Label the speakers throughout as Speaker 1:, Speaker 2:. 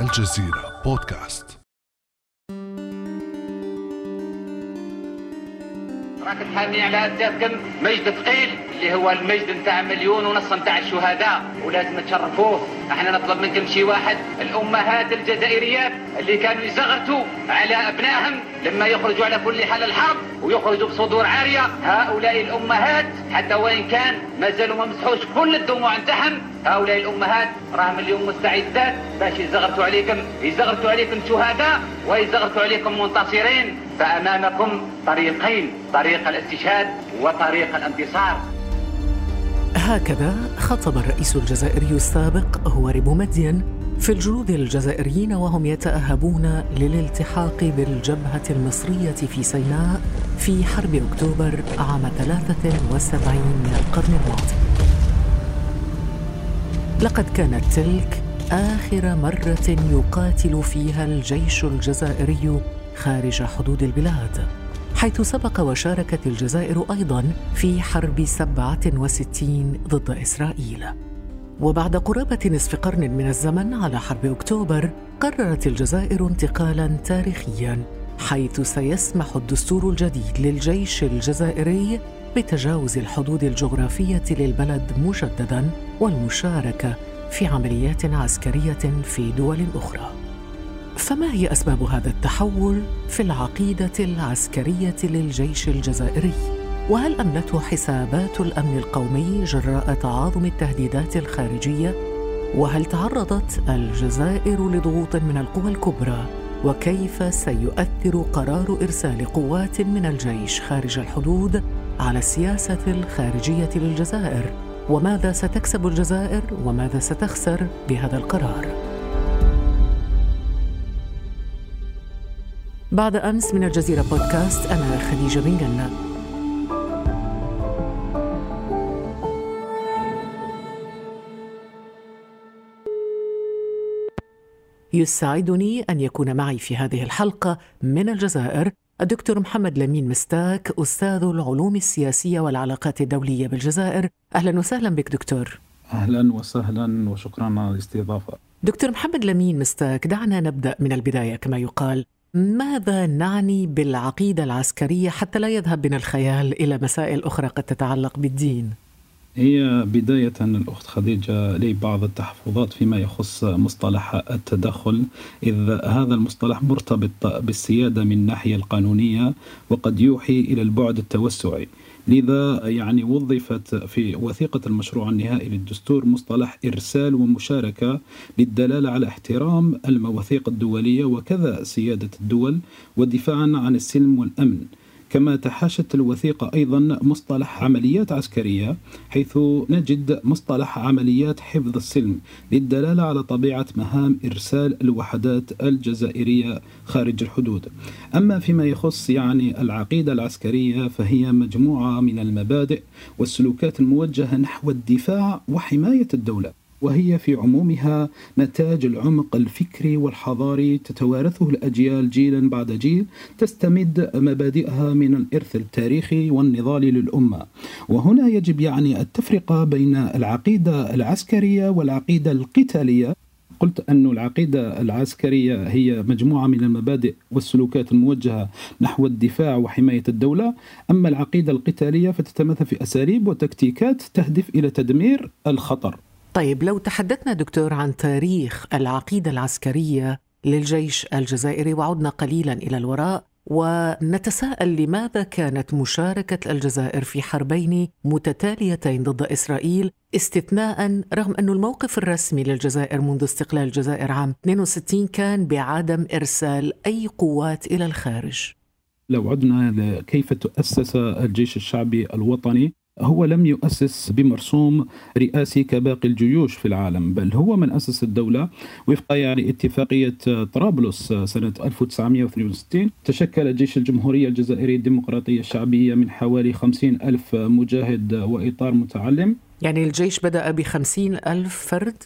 Speaker 1: الجزيرة بودكاست.
Speaker 2: راك تحامي على سيادكم مجد ثقيل اللي هو المجد نتاع مليون ونص نتاع الشهداء. ولازم تشرفوه إحنا نطلب منكم شي واحد الأمهات الجزائريات اللي كانوا يزغرتوا على أبنائهم لما يخرجوا على كل حال الحرب ويخرجوا بصدور عارية. هؤلاء الأمهات حتى وإن كان ما زالوا ما مسحوش كل الدموع نتاعهم. هؤلاء الأمهات راهم اليوم مستعدات باش يزغرتوا عليكم يزغرتوا عليكم شهداء ويزغرتوا عليكم منتصرين فأمامكم طريقين طريق الاستشهاد وطريق الانتصار.
Speaker 3: هكذا خطب الرئيس الجزائري السابق هواري بومدين في الجنود الجزائريين وهم يتأهبون للالتحاق بالجبهة المصرية في سيناء في حرب أكتوبر عام 73 من القرن الماضي. لقد كانت تلك آخر مرة يقاتل فيها الجيش الجزائري خارج حدود البلاد حيث سبق وشاركت الجزائر أيضا في حرب 67 ضد إسرائيل. وبعد قرابة نصف قرن من الزمن على حرب أكتوبر قررت الجزائر انتقالا تاريخيا حيث سيسمح الدستور الجديد للجيش الجزائري بتجاوز الحدود الجغرافية للبلد مجددا والمشاركة في عمليات عسكرية في دول أخرى. فما هي أسباب هذا التحول في العقيدة العسكرية للجيش الجزائري؟ وهل امنته حسابات الأمن القومي جراء تعاظم التهديدات الخارجية؟ وهل تعرضت الجزائر لضغوط من القوى الكبرى؟ وكيف سيؤثر قرار إرسال قوات من الجيش خارج الحدود على السياسة الخارجية للجزائر. وماذا ستكسب الجزائر وماذا ستخسر بهذا القرار؟ بعد أمس من الجزيرة بودكاست أنا خديجة بن جنة. يسعدني أن يكون معي في هذه الحلقة من الجزائر الدكتور محمد لمين مستاك أستاذ العلوم السياسية والعلاقات الدولية بالجزائر. أهلا وسهلا بك دكتور.
Speaker 4: أهلا وسهلا وشكرا على الاستضافة.
Speaker 3: دكتور محمد لمين مستاك دعنا نبدأ من البداية كما يقال. ماذا نعني بالعقيدة العسكرية حتى لا يذهب بنا الخيال إلى مسائل أخرى قد تتعلق بالدين؟
Speaker 4: هي بداية الأخت خديجة لي بعض التحفظات فيما يخص مصطلح التدخل إذ هذا المصطلح مرتبط بالسيادة من الناحية القانونية وقد يوحي إلى البعد التوسعي. لذا يعني وظفت في وثيقة المشروع النهائي للدستور مصطلح إرسال ومشاركة للدلالة على احترام المواثيق الدولية وكذا سيادة الدول ودفاعا عن السلم والأمن. كما تحاشت الوثيقة أيضا مصطلح عمليات عسكرية حيث نجد مصطلح عمليات حفظ السلم للدلالة على طبيعة مهام إرسال الوحدات الجزائرية خارج الحدود. أما فيما يخص يعني العقيدة العسكرية فهي مجموعة من المبادئ والسلوكات الموجهة نحو الدفاع وحماية الدولة. وهي في عمومها نتاج العمق الفكري والحضاري تتوارثه الأجيال جيلا بعد جيل تستمد مبادئها من الإرث التاريخي والنضال للأمة. وهنا يجب يعني التفرقة بين العقيدة العسكرية والعقيدة القتالية. قلت أن العقيدة العسكرية هي مجموعة من المبادئ والسلوكات الموجهة نحو الدفاع وحماية الدولة. أما العقيدة القتالية فتتمثل في أساليب وتكتيكات تهدف إلى تدمير الخطر.
Speaker 3: طيب لو تحدثنا دكتور عن تاريخ العقيدة العسكرية للجيش الجزائري وعدنا قليلا إلى الوراء ونتساءل لماذا كانت مشاركة الجزائر في حربين متتاليتين ضد إسرائيل استثناء رغم أن الموقف الرسمي للجزائر منذ استقلال الجزائر عام 62 كان بعدم إرسال أي قوات إلى الخارج.
Speaker 4: لو عدنا لكيف تؤسس الجيش الشعبي الوطني هو لم يؤسس بمرسوم رئاسي كباقي الجيوش في العالم بل هو من أسس الدولة وفق يعني اتفاقية طرابلس سنة 1962 تشكل جيش الجمهورية الجزائرية الديمقراطية الشعبية من حوالي 50 ألف مجاهد وإطار متعلم
Speaker 3: يعني الجيش بدأ بخمسين ألف فرد؟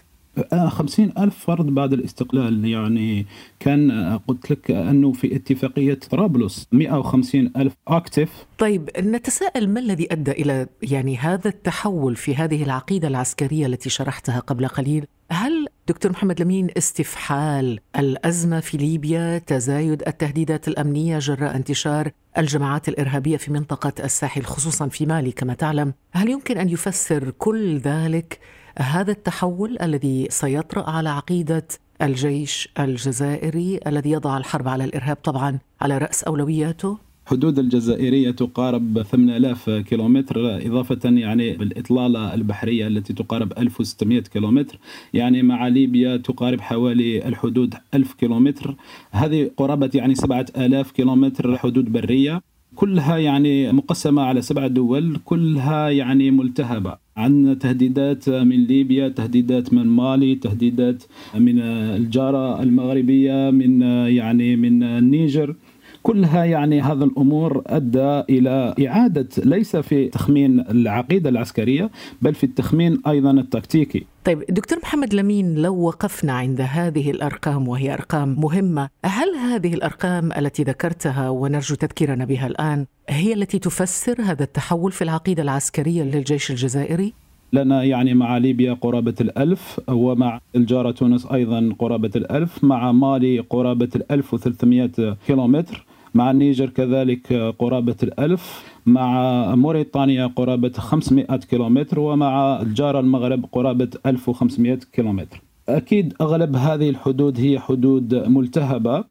Speaker 4: آه، خمسين ألف فرد بعد الاستقلال يعني كان آه، قلت لك أنه في اتفاقية طرابلس 150 ألف أكتف
Speaker 3: طيب نتساءل ما الذي أدى إلى يعني هذا التحول في هذه العقيدة العسكرية التي شرحتها قبل قليل؟ هل دكتور محمد لمين استفحال الأزمة في ليبيا تزايد التهديدات الأمنية جراء انتشار الجماعات الإرهابية في منطقة الساحل خصوصا في مالي كما تعلم؟ هل يمكن أن يفسر كل ذلك؟ هذا التحول الذي سيطرأ على عقيدة الجيش الجزائري الذي يضع الحرب على الإرهاب طبعا على رأس أولوياته؟
Speaker 4: حدود الجزائرية تقارب 8000 كيلومتر إضافة يعني بالإطلالة البحرية التي تقارب 1600 كيلومتر يعني مع ليبيا تقارب حوالي الحدود 1000 كيلومتر هذه قرابة يعني 7000 كيلومتر حدود برية كلها يعني مقسمة على سبع دول كلها يعني ملتهبة عندنا تهديدات من ليبيا تهديدات من مالي تهديدات من الجارة المغربية من يعني من النيجر. كلها يعني هذا الأمور أدى إلى إعادة ليس في تخمين العقيدة العسكرية بل في التخمين أيضا التكتيكي.
Speaker 3: طيب دكتور محمد لمين لو وقفنا عند هذه الأرقام وهي أرقام مهمة، هل هذه الأرقام التي ذكرتها ونرجو تذكيرنا بها الآن هي التي تفسر هذا التحول في العقيدة العسكرية للجيش الجزائري؟
Speaker 4: لنا يعني مع ليبيا قرابة الألف ومع الجارة تونس أيضا قرابة الألف مع مالي قرابة الألف وثلاثمائة كيلومتر مع النيجر كذلك قرابة الألف مع موريتانيا قرابة 500 كيلومتر ومع الجارة المغرب قرابة 1500 كيلومتر. أكيد أغلب هذه الحدود هي حدود ملتهبة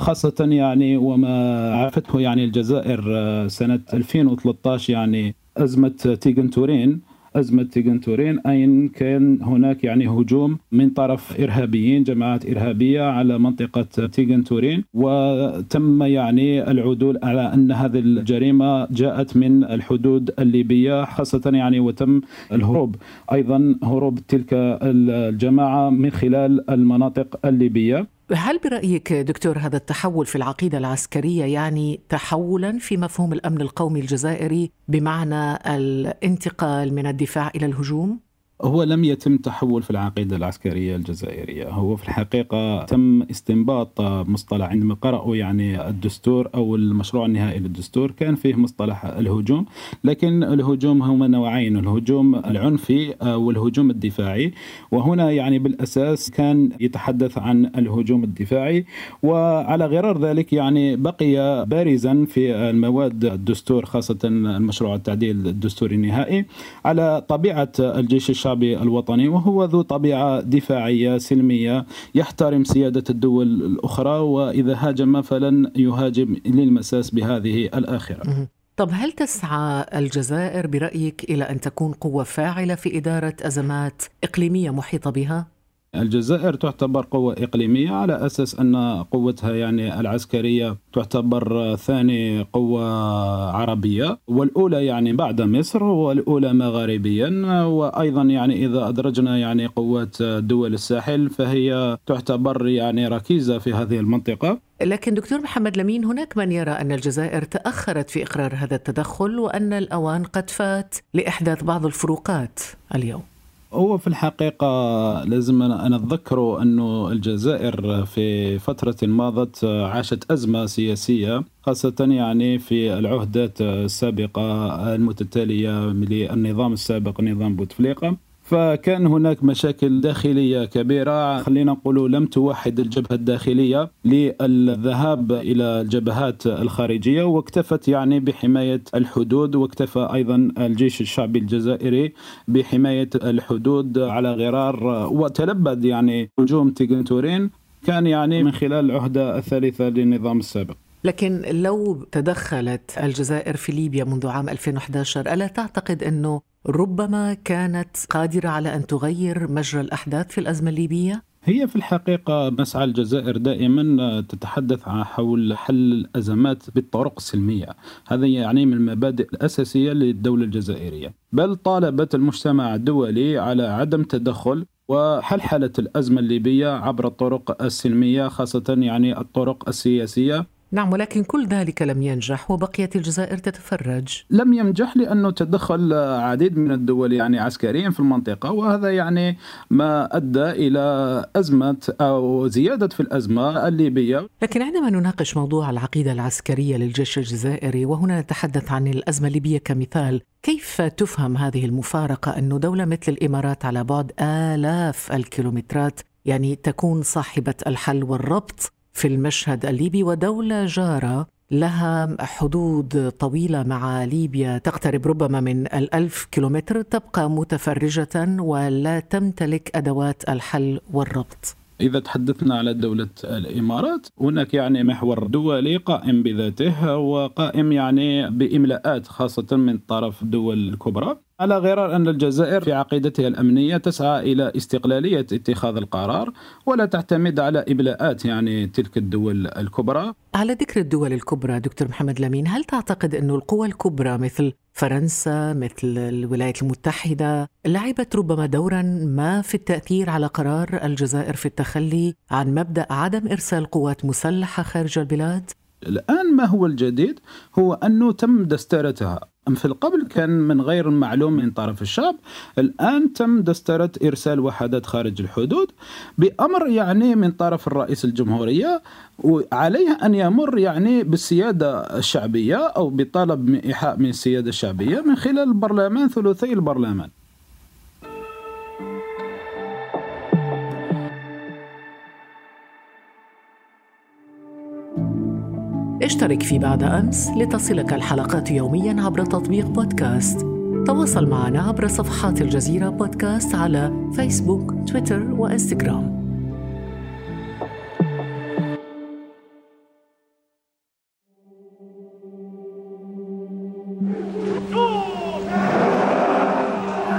Speaker 4: خاصة يعني وما عرفته يعني الجزائر سنة 2013 يعني أزمة تيغن تورين أزمة تيغنتورين أين كان هناك يعني هجوم من طرف إرهابيين جماعات إرهابية على منطقة تيغنتورين وتم يعني العدول على أن هذه الجريمة جاءت من الحدود الليبية خاصة يعني وتم الهروب. أيضا هروب تلك الجماعة من خلال المناطق الليبية.
Speaker 3: هل برأيك دكتور هذا التحول في العقيدة العسكرية يعني تحولا في مفهوم الأمن القومي الجزائري بمعنى الانتقال من الدفاع إلى الهجوم؟
Speaker 4: هو لم يتم تحول في العقيدة العسكرية الجزائرية. هو في الحقيقة تم استنباط مصطلح عندما قرأوا يعني الدستور أو المشروع النهائي للدستور كان فيه مصطلح الهجوم لكن الهجوم هما نوعين الهجوم العنفي والهجوم الدفاعي. وهنا يعني بالأساس كان يتحدث عن الهجوم الدفاعي. وعلى غرار ذلك يعني بقي بارزا في المواد الدستور خاصة المشروع التعديل الدستوري النهائي. على طبيعة الجيش الشعبي الوطني وهو ذو طبيعة دفاعية سلمية يحترم سيادة الدول الأخرى وإذا هاجم فلن يهاجم للمساس بهذه الآخرة
Speaker 3: طب هل تسعى الجزائر برأيك إلى أن تكون قوة فاعلة في إدارة أزمات إقليمية محيطة بها؟
Speaker 4: الجزائر تعتبر قوة إقليمية على أساس أن قوتها يعني العسكرية تعتبر ثاني قوة عربية والأولى يعني بعد مصر والأولى مغاربيا وأيضا يعني إذا أدرجنا يعني قوات دول الساحل فهي تعتبر يعني ركيزة في هذه المنطقة.
Speaker 3: لكن دكتور محمد لمين هناك من يرى أن الجزائر تأخرت في إقرار هذا التدخل وأن الأوان قد فات لإحداث بعض الفروقات اليوم؟
Speaker 4: هو في الحقيقة لازم نتذكر أن الجزائر في فترة ماضت عاشت أزمة سياسية خاصة يعني في العهدات السابقة المتتالية للنظام السابق نظام بوتفليقة. فكان هناك مشاكل داخلية كبيرة. خلينا نقول لم توحد الجبهة الداخلية للذهاب إلى الجبهات الخارجية واكتفت يعني بحماية الحدود واكتفى أيضا الجيش الشعبي الجزائري بحماية الحدود على غرار وتلبد يعني هجوم تيغنتورين كان يعني من خلال العهدة الثالثة للنظام السابق.
Speaker 3: لكن لو تدخلت الجزائر في ليبيا منذ عام 2011 ألا تعتقد أنه ربما كانت قادرة على أن تغير مجرى الأحداث في الأزمة الليبية؟
Speaker 4: هي في الحقيقة مسعى الجزائر دائما تتحدث حول حل الأزمات بالطرق السلمية. هذا يعني من المبادئ الأساسية للدولة الجزائرية. بل طالبت المجتمع الدولي على عدم تدخل وحلحلة الأزمة الليبية عبر الطرق السلمية خاصة يعني الطرق السياسية.
Speaker 3: نعم ولكن كل ذلك لم ينجح وبقيت الجزائر تتفرج.
Speaker 4: لم ينجح لأنه تدخل عديد من الدول يعني عسكريا في المنطقة وهذا يعني ما أدى إلى أزمة أو زيادة في الأزمة الليبية.
Speaker 3: لكن عندما نناقش موضوع العقيدة العسكرية للجيش الجزائري وهنا نتحدث عن الأزمة الليبية كمثال كيف تفهم هذه المفارقة أن دولة مثل الإمارات على بعد آلاف الكيلومترات يعني تكون صاحبة الحل والربط؟ في المشهد الليبي ودولة جارة لها حدود طويلة مع ليبيا تقترب ربما من الألف كيلومتر تبقى متفرجة ولا تمتلك أدوات الحل والربط.
Speaker 4: إذا تحدثنا على دولة الإمارات هناك يعني محور دولي قائم بذاته وقائم يعني بإملاءات خاصة من طرف الدول الكبرى. على غرار أن الجزائر في عقيدتها الأمنية تسعى إلى استقلالية اتخاذ القرار ولا تعتمد على إبلاءات يعني تلك الدول الكبرى.
Speaker 3: على ذكر الدول الكبرى دكتور محمد لمين هل تعتقد أن القوى الكبرى مثل فرنسا مثل الولايات المتحدة لعبت ربما دورا ما في التأثير على قرار الجزائر في التخلي عن مبدأ عدم إرسال قوات مسلحة خارج البلاد؟
Speaker 4: الآن ما هو الجديد؟ هو أنه تم دسترتها في القبل كان من غير معلوم من طرف الشعب. الآن تم دسترة إرسال وحدات خارج الحدود بأمر يعني من طرف الرئيس الجمهورية وعليه أن يمر يعني بالسيادة الشعبية أو بطلب من إيحاء من السيادة الشعبية من خلال البرلمان ثلثي البرلمان.
Speaker 3: اشترك في بعد أمس لتصلك الحلقات يوميا عبر تطبيق بودكاست. تواصل معنا عبر صفحات الجزيرة بودكاست على فيسبوك تويتر وإنستغرام.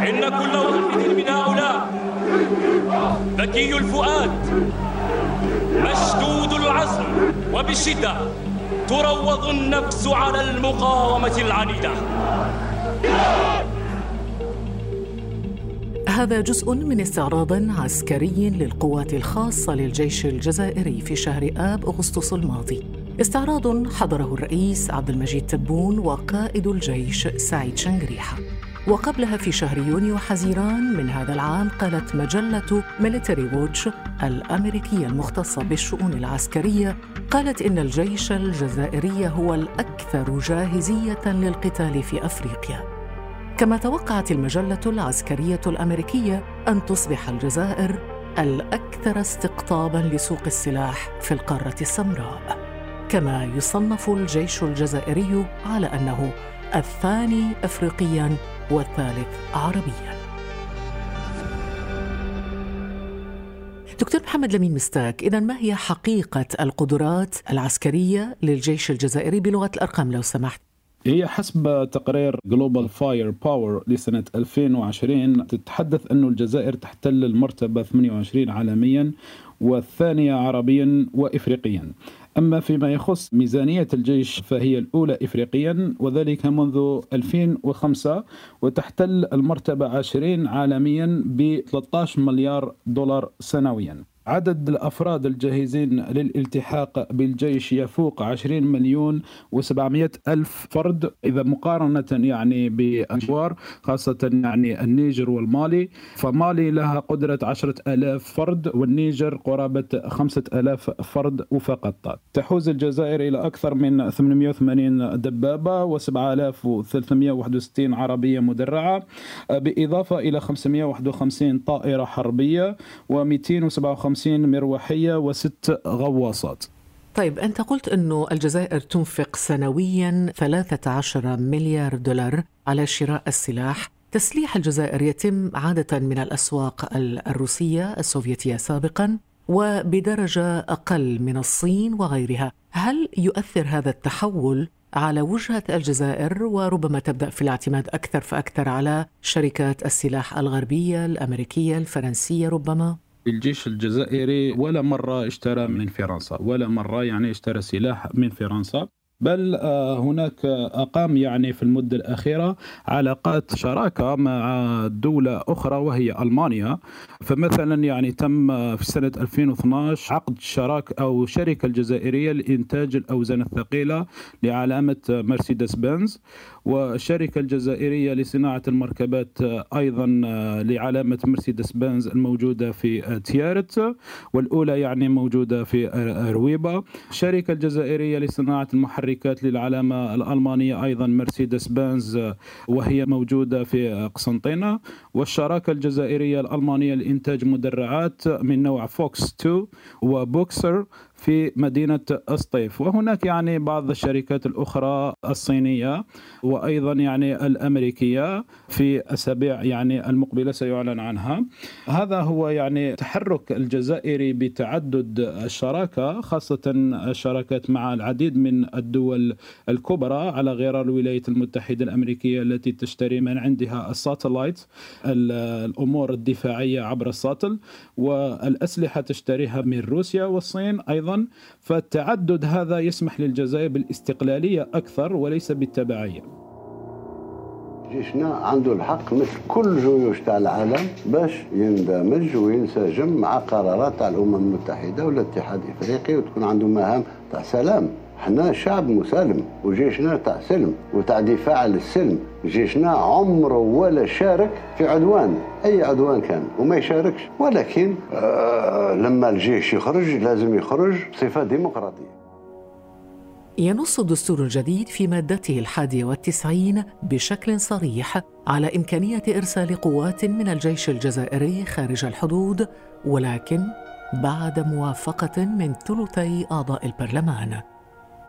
Speaker 5: إن كل واحد من هؤلاء ذكي الفؤاد مشدود العزم وبالشدة تروض النفس على المقاومة العنيدة.
Speaker 3: هذا جزء من استعراض عسكري للقوات الخاصة للجيش الجزائري في شهر آب أغسطس الماضي. استعراض حضره الرئيس عبد المجيد تبون وقائد الجيش سعيد شنقريحة وقبلها في شهر يونيو حزيران من هذا العام قالت مجلة Military Watch الأمريكية المختصة بالشؤون العسكرية قالت إن الجيش الجزائري هو الأكثر جاهزية للقتال في أفريقيا. كما توقعت المجلة العسكرية الأمريكية أن تصبح الجزائر الأكثر استقطابا لسوق السلاح في القارة السمراء. كما يصنف الجيش الجزائري على أنه الثاني أفريقيا والثالث عربيا. دكتور محمد لمين مستاك إذا ما هي حقيقة القدرات العسكرية للجيش الجزائري بلغة الأرقام لو سمحت؟
Speaker 4: هي حسب تقرير Global Firepower لسنة 2020 تتحدث أن الجزائر تحتل المرتبة 28 عالميا والثانية عربيا وإفريقيا. أما فيما يخص ميزانية الجيش فهي الأولى إفريقيا وذلك منذ 2005 وتحتل المرتبة 20 عالميا ب 13 مليار دولار سنويا. عدد الأفراد الجاهزين للالتحاق بالجيش يفوق 20 مليون و700 ألف فرد. إذا مقارنة يعني بأجوار خاصة يعني النيجر والمالي فمالي لها قدرة 10 ألاف فرد والنيجر قرابة 5 ألاف فرد فقط. تحوز الجزائر إلى أكثر من 880 دبابة و7361 عربية مدرعة بإضافة إلى 551 طائرة حربية و257 50 مروحية وست غواصات.
Speaker 3: طيب أنت قلت أنه الجزائر تنفق سنويا 13 مليار دولار على شراء السلاح. تسليح الجزائر يتم عادة من الأسواق الروسية السوفيتية سابقا وبدرجة أقل من الصين وغيرها. هل يؤثر هذا التحول على وجهة الجزائر؟ وربما تبدأ في الاعتماد أكثر فأكثر على شركات السلاح الغربية الأمريكية الفرنسية ربما؟
Speaker 4: الجيش الجزائري ولا مرة اشترى من فرنسا ولا مرة يعني اشترى سلاح من فرنسا. بل آه، هناك أقام يعني في المدة الأخيرة علاقات شراكة مع دولة أخرى وهي ألمانيا. فمثلا يعني تم في سنة 2012 عقد شراك أو شركة الجزائرية لإنتاج الأوزان الثقيلة لعلامة مرسيدس بنز والشركة الجزائرية لصناعة المركبات أيضا لعلامة مرسيدس بنز الموجودة في تيارت والأولى يعني موجودة في رويبا. الشركة الجزائرية لصناعة المحركات للعلامة الألمانية أيضا مرسيدس بنز وهي موجودة في قسنطينة والشراكة الجزائرية الألمانية لإنتاج مدرعات من نوع فوكس 2 وبوكسر في مدينة أسطيف. وهناك يعني بعض الشركات الأخرى الصينية وأيضا يعني الأمريكية في أسابيع يعني المقبلة سيعلن عنها. هذا هو يعني تحرك الجزائري بتعدد الشراكة خاصة الشراكات مع العديد من الدول الكبرى على غرار الولايات المتحدة الأمريكية التي تشتري من عندها الساتلايت الأمور الدفاعية عبر الساتل والأسلحة تشتريها من روسيا والصين أيضا. أيضا فالتعدد هذا يسمح للجزائر بالاستقلالية أكثر وليس بالتبعية.
Speaker 6: جيشنا عنده الحق مثل كل جيوش تاع العالم باش يندمج وينسجم مع قرارات تاع الأمم المتحدة والاتحاد الإفريقي وتكون عنده مهام تاع سلام. إحنا شعب مسالم وجيشنا تاع سلم وتاع دفاع للسلم. جيشنا عمره ولا شارك في عدوان أي عدوان كان وما يشاركش. ولكن آه لما الجيش يخرج لازم يخرج بصفة ديمقراطية.
Speaker 3: ينص الدستور الجديد في مادته الحادية والتسعين بشكل صريح على إمكانية إرسال قوات من الجيش الجزائري خارج الحدود ولكن بعد موافقة من ثلثي أعضاء البرلمان.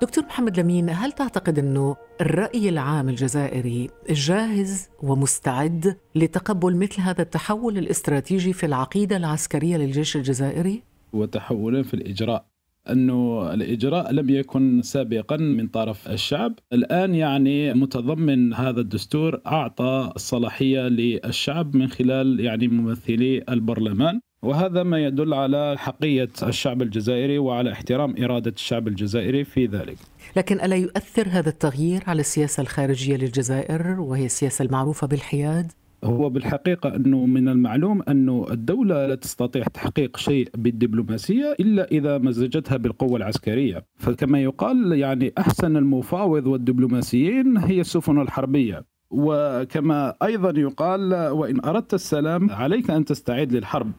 Speaker 3: دكتور محمد لمين هل تعتقد أنه الرأي العام الجزائري جاهز ومستعد لتقبل مثل هذا التحول الاستراتيجي في العقيدة العسكرية للجيش الجزائري؟
Speaker 4: وتحولا في الإجراء. أنه الإجراء لم يكن سابقا من طرف الشعب، الآن يعني متضمن هذا الدستور أعطى الصلاحيه للشعب من خلال يعني ممثلي البرلمان. وهذا ما يدل على حقية الشعب الجزائري وعلى احترام إرادة الشعب الجزائري في ذلك.
Speaker 3: لكن ألا يؤثر هذا التغيير على السياسة الخارجية للجزائر وهي السياسة المعروفة بالحياد؟
Speaker 4: هو بالحقيقة أنه من المعلوم أنه الدولة لا تستطيع تحقيق شيء بالدبلوماسية إلا إذا مزجتها بالقوة العسكرية. فكما يقال يعني أحسن المفاوض والدبلوماسيين هي السفن الحربية. وكما أيضا يقال وإن أردت السلام عليك أن تستعد للحرب.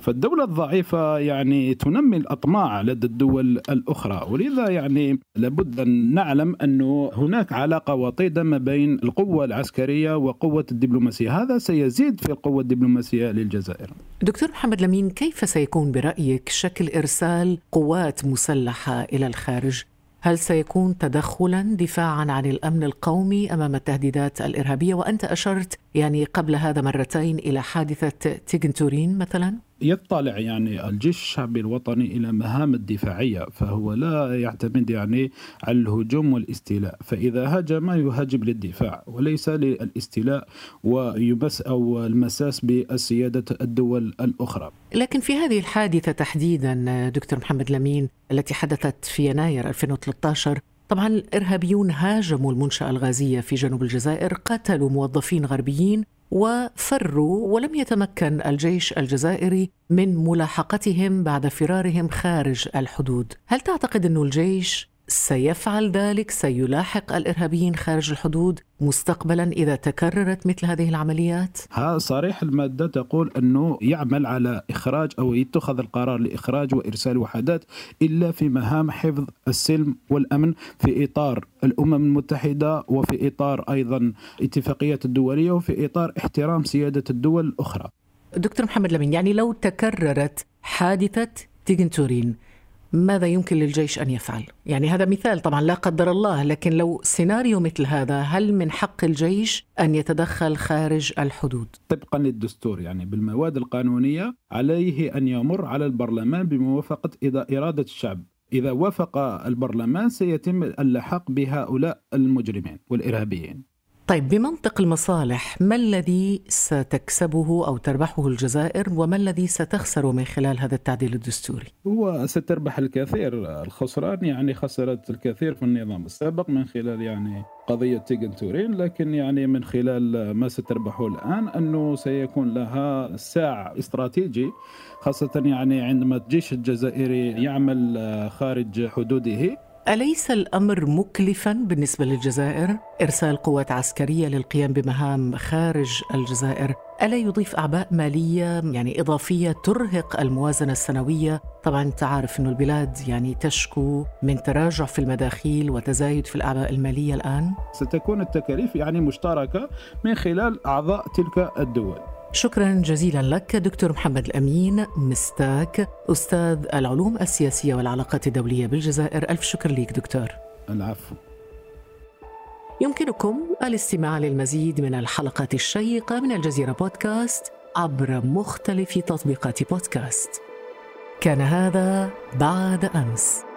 Speaker 4: فالدولة الضعيفة يعني تنمي الأطماع لدى الدول الأخرى. ولذا يعني لابد أن نعلم انه هناك علاقة وطيدة ما بين القوة العسكرية وقوة الدبلوماسية. هذا سيزيد في القوة الدبلوماسية للجزائر.
Speaker 3: دكتور محمد لمين كيف سيكون برأيك شكل إرسال قوات مسلحة إلى الخارج؟ هل سيكون تدخلا دفاعا عن الأمن القومي أمام التهديدات الإرهابية؟ وأنت أشرت يعني قبل هذا مرتين إلى حادثة تيغنتورين مثلا
Speaker 4: يطلع يعني الجيش الشعبي الوطني إلى مهام الدفاعية فهو لا يعتمد يعني على الهجوم والاستيلاء فإذا هاجم يهاجم للدفاع وليس للاستيلاء ويمس أو المساس بالسياده الدول الأخرى.
Speaker 3: لكن في هذه الحادثة تحديدا دكتور محمد لمين التي حدثت في يناير 2013 طبعا الارهابيون هاجموا المنشأة الغازية في جنوب الجزائر قتلوا موظفين غربيين وفروا ولم يتمكن الجيش الجزائري من ملاحقتهم بعد فرارهم خارج الحدود. هل تعتقد أن الجيش سيفعل ذلك سيلاحق الإرهابيين خارج الحدود مستقبلا إذا تكررت مثل هذه العمليات؟
Speaker 4: ها صريح المادة تقول أنه يعمل على إخراج أو يتخذ القرار لإخراج وإرسال وحدات إلا في مهام حفظ السلم والأمن في إطار الأمم المتحدة وفي إطار أيضا اتفاقيات الدولية وفي إطار احترام سيادة الدول الأخرى.
Speaker 3: دكتور محمد لمين يعني لو تكررت حادثة تيغنتورين ماذا يمكن للجيش أن يفعل؟ يعني هذا مثال طبعا لا قدر الله لكن لو سيناريو مثل هذا هل من حق الجيش أن يتدخل خارج الحدود؟
Speaker 4: طبقا للدستور يعني بالمواد القانونية عليه أن يمر على البرلمان بموافقة إذا إرادة الشعب إذا وافق البرلمان سيتم اللحاق بهؤلاء المجرمين والإرهابيين
Speaker 3: طيب بمنطق المصالح ما الذي ستكسبه أو تربحه الجزائر وما الذي ستخسره من خلال هذا التعديل الدستوري؟
Speaker 4: هو ستربح الكثير، الخسران يعني خسرت الكثير في النظام السابق من خلال يعني قضية تيغن تورين لكن يعني من خلال ما ستربحه الآن أنه سيكون لها ساع استراتيجي خاصة يعني عندما الجيش الجزائري يعمل خارج حدوده
Speaker 3: أليس الأمر مكلفا بالنسبة للجزائر؟ إرسال قوات عسكرية للقيام بمهام خارج الجزائر ألا يضيف أعباء مالية يعني إضافية ترهق الموازنة السنوية؟ طبعا أنت عارف أن البلاد يعني تشكو من تراجع في المداخيل وتزايد في الأعباء المالية الآن؟
Speaker 4: ستكون التكاليف يعني مشتركة من خلال أعضاء تلك الدول
Speaker 3: شكرا جزيلا لك دكتور محمد الأمين مستاك أستاذ العلوم السياسية والعلاقات الدولية بالجزائر. ألف شكر لك دكتور.
Speaker 4: العفو.
Speaker 3: يمكنكم الاستماع للمزيد من الحلقات الشيقة من الجزيرة بودكاست عبر مختلف تطبيقات بودكاست. كان هذا بعد أمس.